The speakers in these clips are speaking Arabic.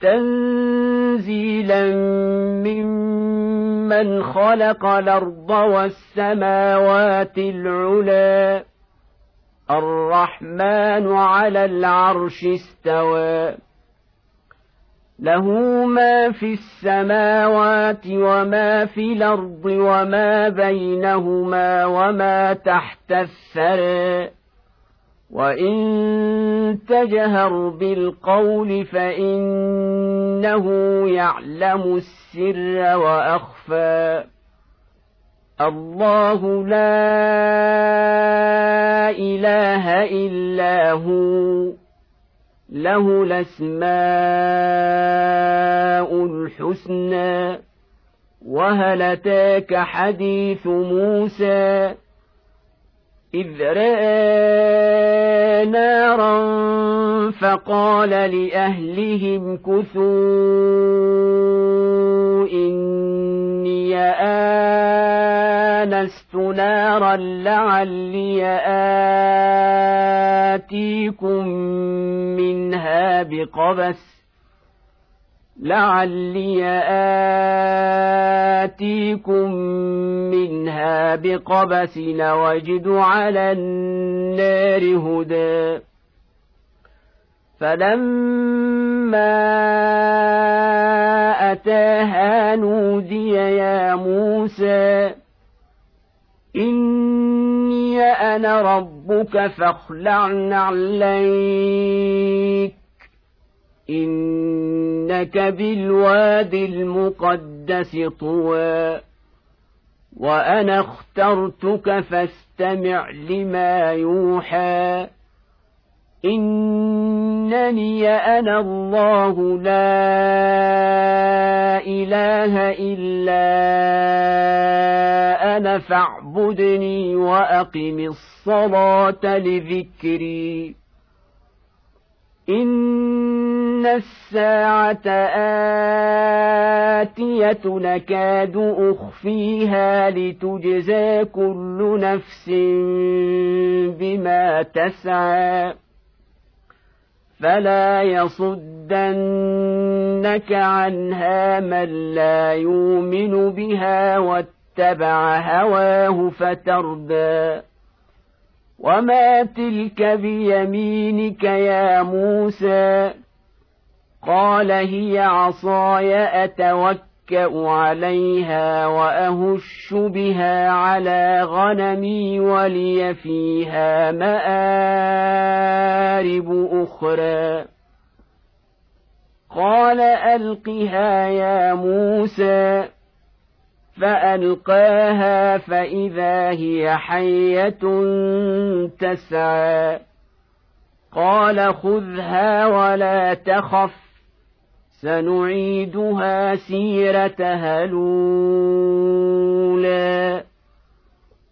تنزيلا ممن خلق الأرض والسماوات العلى. الرحمن على العرش استوى. له ما في السماوات وما في الأرض وما بينهما وما تحت الثرى. وان تجهر بالقول فانه يعلم السر واخفى الله لا اله الا هو له الاسماء الحسنى وهل اتاك حديث موسى إذ رأى نارا فقال لأهلهم كثوا إني آنست نارا لعلي آتيكم منها بقبس لعلي آتيكم منها بقبس وجد على النار هدى فلما أتاها نودي يا موسى إني أنا ربك فاخلع نعليك إنك بالواد المقدس طوى وأنا اخترتك فاستمع لما يوحى إنني أنا الله لا إله إلا أنا فاعبدني وأقم الصلاة لذكري إن الساعة آتية نكاد أخفيها لتجزى كل نفس بما تسعى فلا يصدنك عنها من لا يؤمن بها واتبع هواه فتردى وما تلك بيمينك يا موسى قال هي عصاي اتوكا عليها واهش بها على غنمي ولي فيها مارب أخرى قال القها يا موسى فألقاها فإذا هي حية تسعى. قال خذها ولا تخف سنعيدها سيرتها الأولى.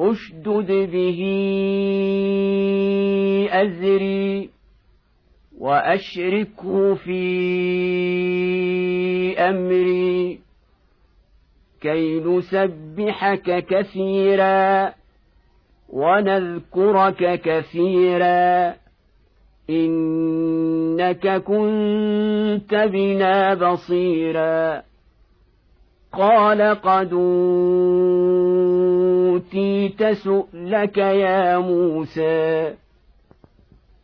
أشدد به أزري وأشركه في أمري كي نسبحك كثيرا ونذكرك كثيرا إنك كنت بنا بصيرا قال قد أوتيت سؤلك يا موسى.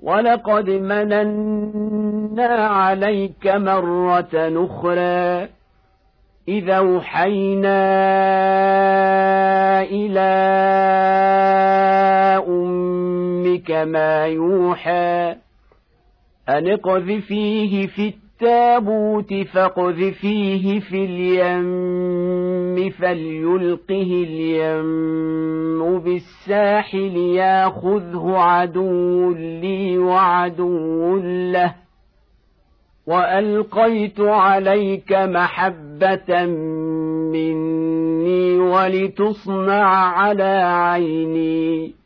ولقد مننا عليك مرة أخرى. اذا أوحينا إلى أمك ما يوحى أن اقذفيه في التابوت فاقذفيه في اليم فليلقه اليم بالساحل ياخذه عدو لي وعدو له. وألقيت عليك محبة مني ولتصنع على عيني.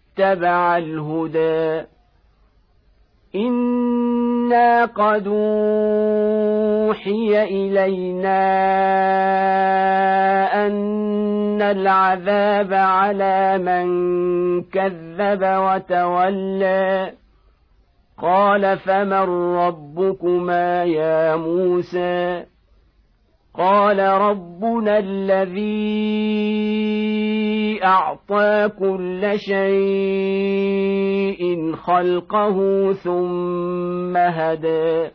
الهدى. إنا قد أوحي إلينا أن العذاب على من كذب وتولى. قال فمن ربكما يا موسى؟ قال ربنا الذي أعطى كل شيء خلقه ثم هدى.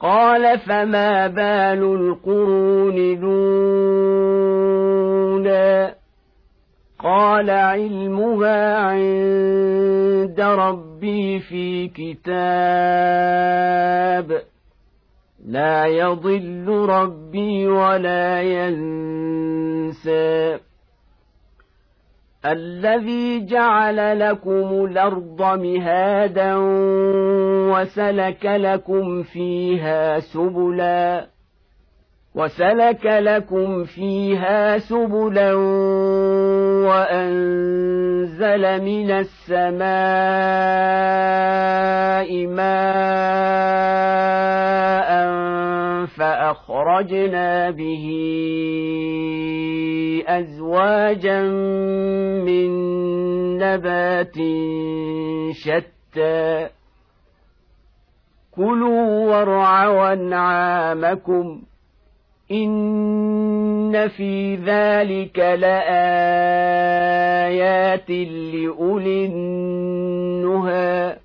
قال فما بال القرون الأولى؟ قال علمها عند ربي في كتاب. لا يضل ربي ولا ينسى. الذي جعل لكم الأرض مهادا وسلك لكم فيها سبلا وسلك لكم فيها سبلا وأنزل من السماء ماء فأخرجنا به أزواجا من نبات شتى. كلوا وارعوا أنعامكم إن في ذلك لآيات لأولي النهى.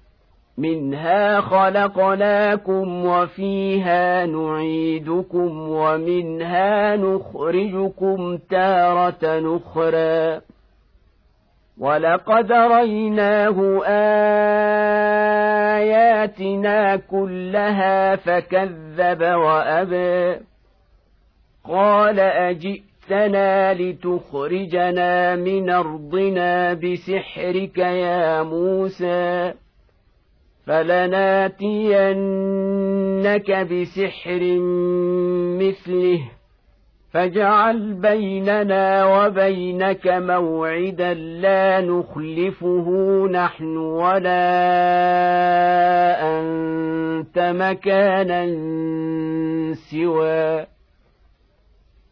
منها خلقناكم وفيها نعيدكم ومنها نخرجكم تارة أخرى. ولقد ريناه آياتنا كلها فكذب وأبى. قال أجئتنا لتخرجنا من أرضنا بسحرك يا موسى. فلناتينك بسحر مثله. فاجعل بيننا وبينك موعدا لا نخلفه نحن ولا أنت مكانا سوى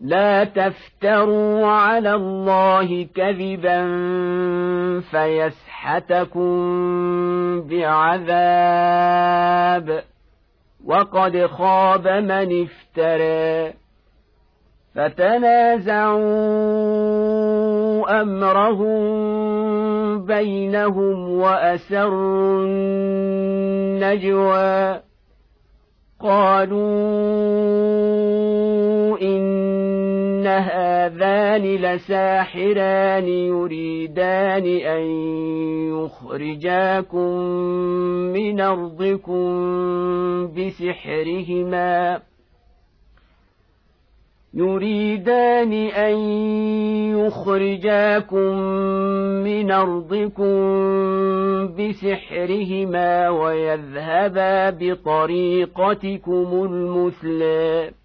لا تفتروا على الله كذبا فيسحتكم بعذاب. وقد خاب من افترى. فتنازعوا أمرهم بينهم وأسروا النجوى. قالوا إن هذان لساحران يريدان أن يخرجاكم من أرضكم بسحرهما. يريدان أن يخرجاكم من أرضكم بسحرهما ويذهبا بطريقتكم المثلى.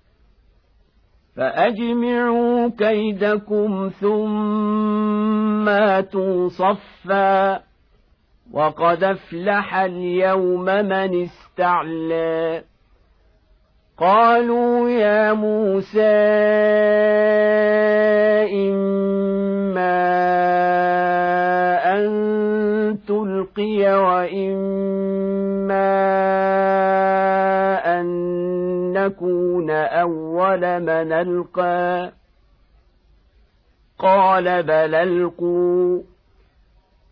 فأجمعوا كيدكم ثم اتوا صفا وقد أفلح اليوم من استعلى قالوا يا موسى إما أن تلقي وإما نكون أول من ألقى. قال بل ألقوا.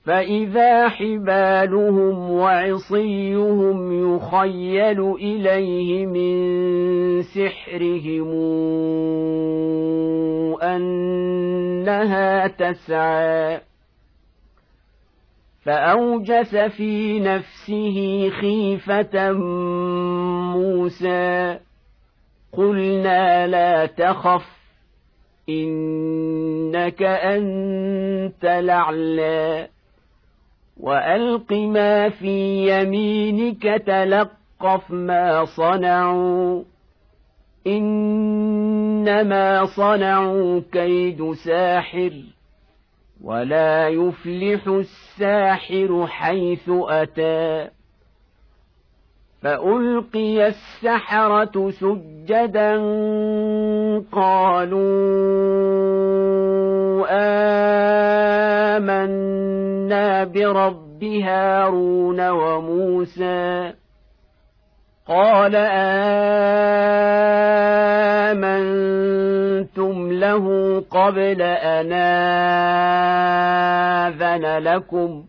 فإذا حبالهم وعصيهم يخيل إليه من سحرهم أنها تسعى. فأوجس في نفسه خيفة موسى. قلنا لا تخف إنك أنت الأعلى. وألق ما في يمينك تلقف ما صنعوا. إنما صنعوا كيد ساحر ولا يفلح الساحر حيث أتى. فألقي السحرة سجدا قالوا آمنا برب هارون وموسى قال آمنتم له قبل أن آذن لكم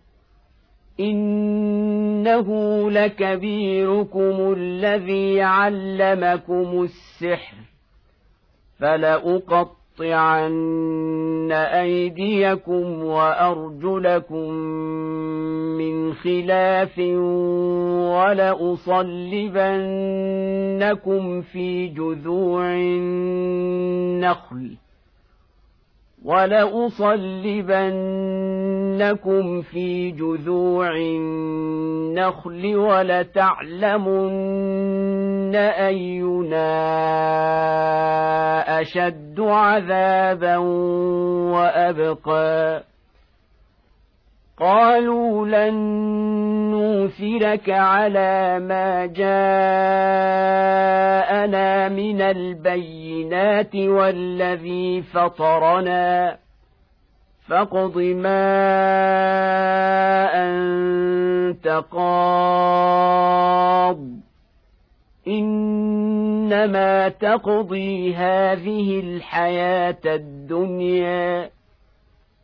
انه لكبيركم الذي علمكم السحر فلاقطعن ايديكم وارجلكم من خلاف ولأصلبنكم في جذوع النخل ولأصلبنكم في جذوع النخل ولتعلمن أينا أشد عذابا وأبقى. قالوا لن نوثرك على ما جاءنا من البينات والذي فطرنا. فاقض ما أنت قاض. إنما تقضي هذه الحياة الدنيا.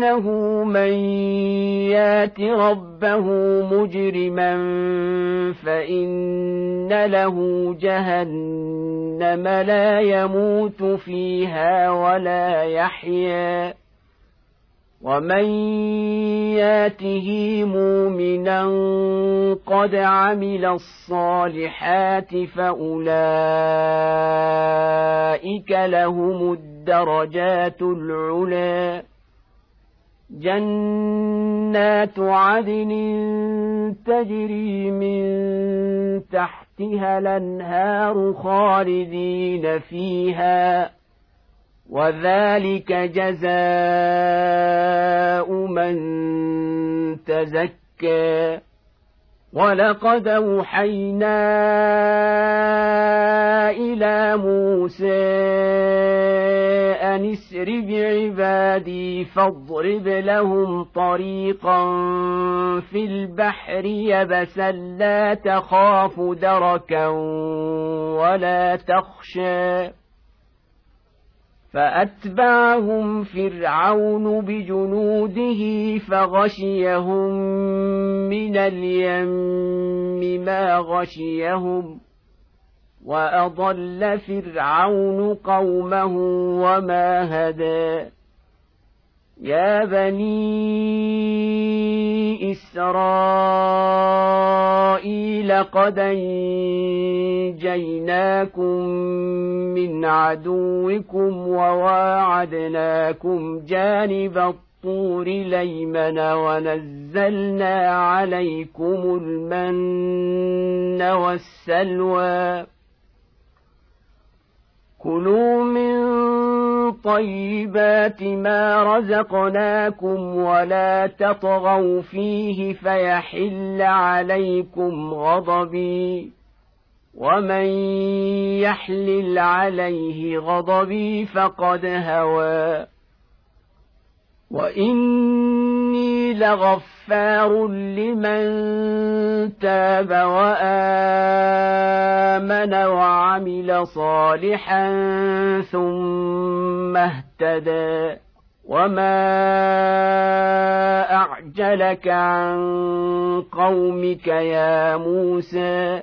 انه من يات ربه مجرما فان له جهنم لا يموت فيها ولا يحيا ومن ياته مؤمنا قد عمل الصالحات فاولئك لهم الدرجات العلى جنات عدن تجري من تحتها الأنهار خالدين فيها وذلك جزاء من تزكى. ولقد أوحينا إلى موسى ان اسر بعبادي فاضرب لهم طريقا في البحر يبسا لا تخاف دركا ولا تخشى. فأتبعهم فرعون بجنوده فغشيهم من اليم ما غشيهم. واضل فرعون قومه وما هدى. يا بني اسرائيل قد انجيناكم من عدوكم وواعدناكم جانب الطور ليمن ونزلنا عليكم المن والسلوى كلوا من طيبات ما رزقناكم ولا تطغوا فيه فيحل عليكم غضبي ومن يحلل عليه غضبي فقد هوى واني لغفار لمن تاب وآمن وعمل صالحا ثم اهتدى. وما اعجلك عن قومك يا موسى؟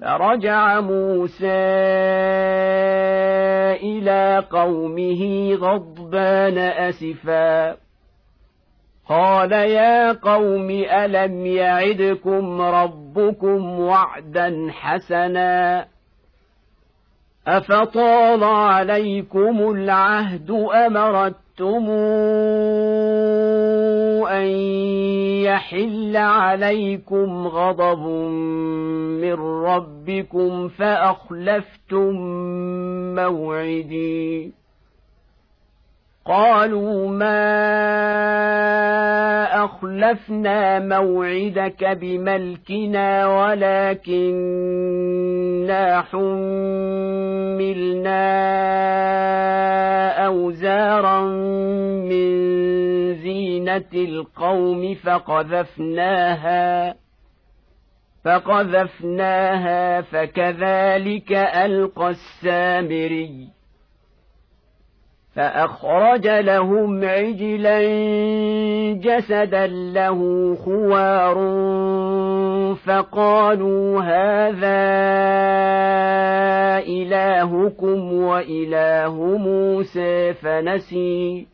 فرجع موسى إلى قومه غضبان اسفا قال يا قوم الم يعدكم ربكم وعدا حسنا افطال عليكم العهد امرتم ان يحل عليكم غضب من ربكم فاخلفتم موعدي قالوا ما أخلفنا موعدك بملكنا ولكننا حملنا أوزارا من زينة القوم فقذفناها فقذفناها فكذلك ألقى السامري فأخرج لهم عجلا جسدا له خوار فقالوا هذا إلهكم وإله موسى فنسي.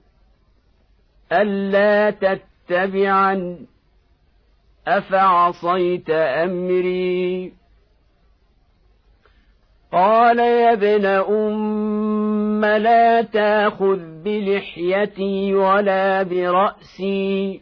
ألا تتبعن أفعصيت أمري؟ قال يا ابن أم لا تاخذ بلحيتي ولا برأسي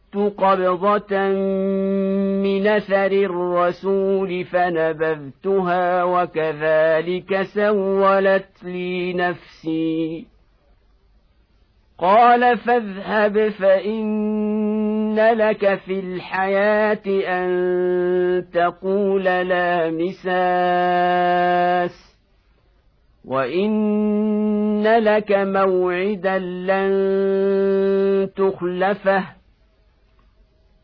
قبضة من أثر الرسول فنبذتها وكذلك سولت لي نفسي. قال فاذهب فإن لك في الحياة أن تقول لا مساس وإن لك موعدا لن تخلفه.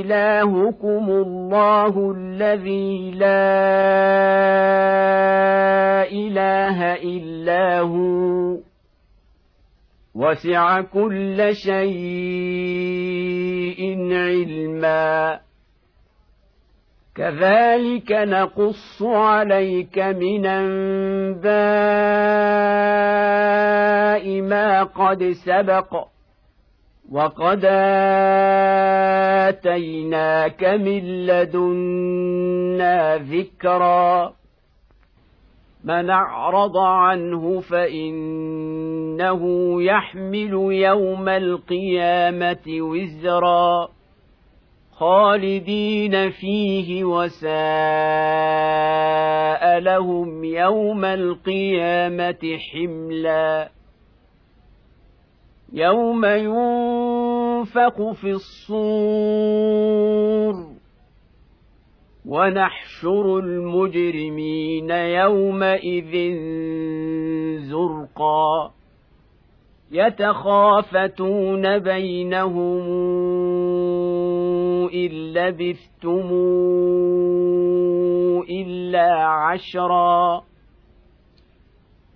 إلهكم الله الذي لا إله إلا هو وسع كل شيء علما كذلك نقص عليك من انباء ما قد سبق وقد اتيناك من لدنا ذكرا من اعرض عنه فانه يحمل يوم القيامه وزرا خالدين فيه وساء لهم يوم القيامه حملا يوم ينفق في الصور ونحشر المجرمين يومئذ زرقا يتخافتون بينهم إن لبثتم إلا عشرا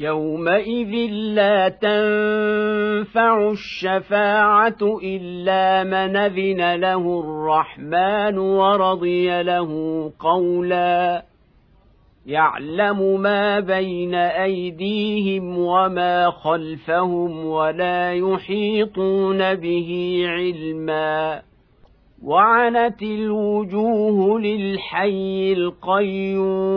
يومئذ لا تنفع الشفاعه الا من اذن له الرحمن ورضي له قولا يعلم ما بين ايديهم وما خلفهم ولا يحيطون به علما وعنت الوجوه للحي القيوم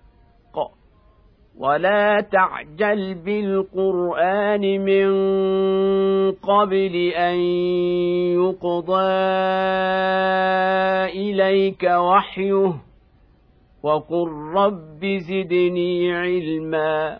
ولا تعجل بالقران من قبل ان يقضى اليك وحيه وقل رب زدني علما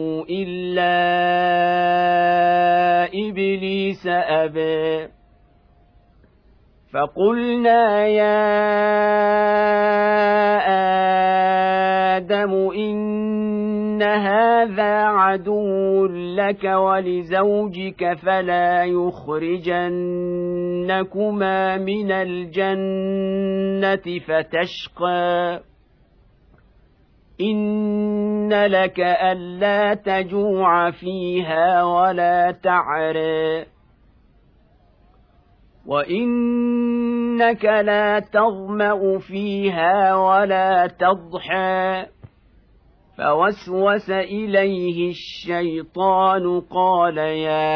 الا ابليس ابى فقلنا يا آدم ان هذا عدو لك ولزوجك فلا يخرجنكما من الجنه فتشقى ان لك الا تجوع فيها ولا تعري وانك لا تظما فيها ولا تضحى. فوسوس إليه الشيطان قال يا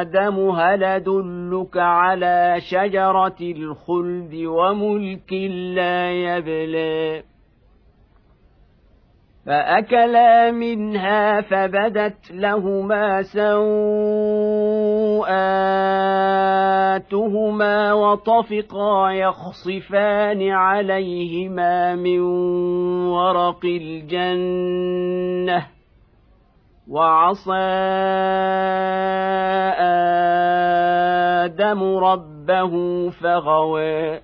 آدم هل أدلك على شجرة الخلد وملك لا يبلي فأكلا منها فبدت لهما سوءاتهما وطفقا يخصفان عليهما من ورق الجنه وعصى آدم ربه فغوى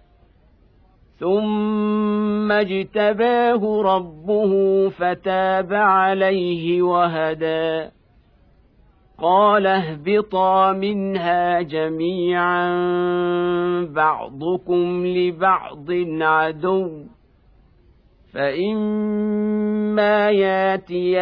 ثم اجتباه ربه فتاب عليه وهدى قال اهبطا منها جميعا بعضكم لبعض عدو. فإما ياتينكم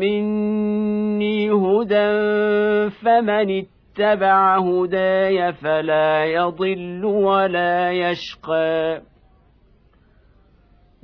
مني هدى فمن اتبع هداي فلا يضل ولا يشقى.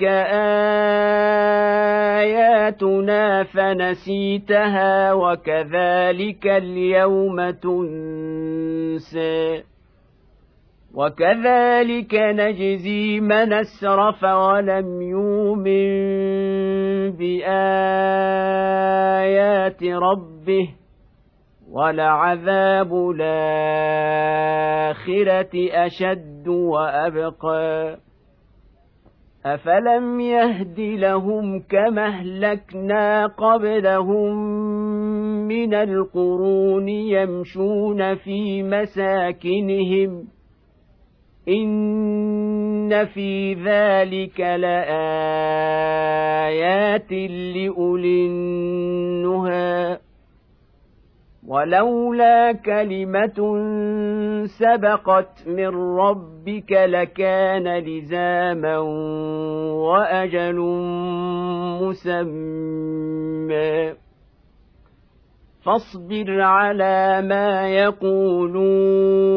جاءتك آياتنا فنسيتها وكذلك اليوم تنسي وكذلك نجزي من أسرف ولم يؤمن بآيات ربه ولعذاب الآخرة أشد وأبقى. افلم يهد لهم كما اهلكنا قبلهم من القرون يمشون في مساكنهم ان في ذلك لايات لاولي النهى ولولا كلمة سبقت من ربك لكان لزاما وأجل مسمى. فاصبر على ما يقولون.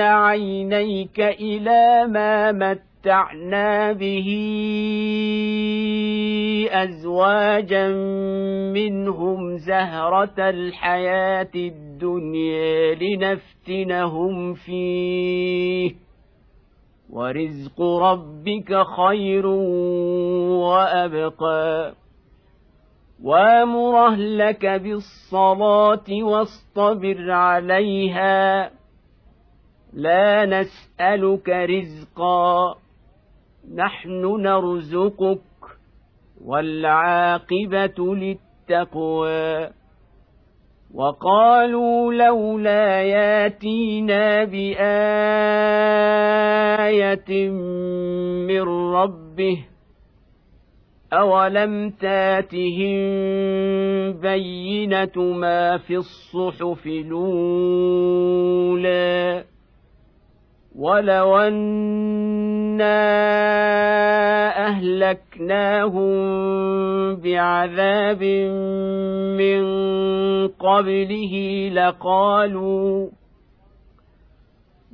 عينيك إلى ما متعنا به ازواجا منهم زهره الحياة الدنيا لنفتنهم فيه ورزق ربك خير وابقى وامر اهلك بالصلاه واصطبر عليها لا نسألك رزقا. نحن نرزقك والعاقبة للتقوى. وقالوا لولا ياتينا بآية من ربه أولم تاتهم بينة ما في الصحف الأولى؟ ولو أنا أهلكناهم بعذاب من قبله لقالوا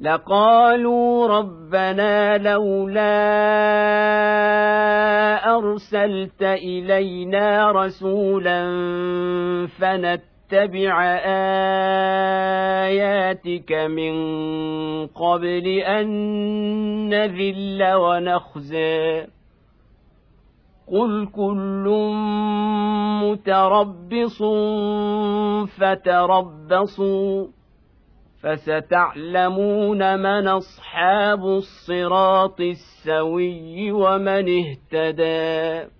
لقالوا ربنا لولا ارسلت الينا رسولا فنتبع آياتك من قبل أن نذل ونخزي. قل كل متربص فتربصوا فستعلمون من أصحاب الصراط السوي ومن اهتدي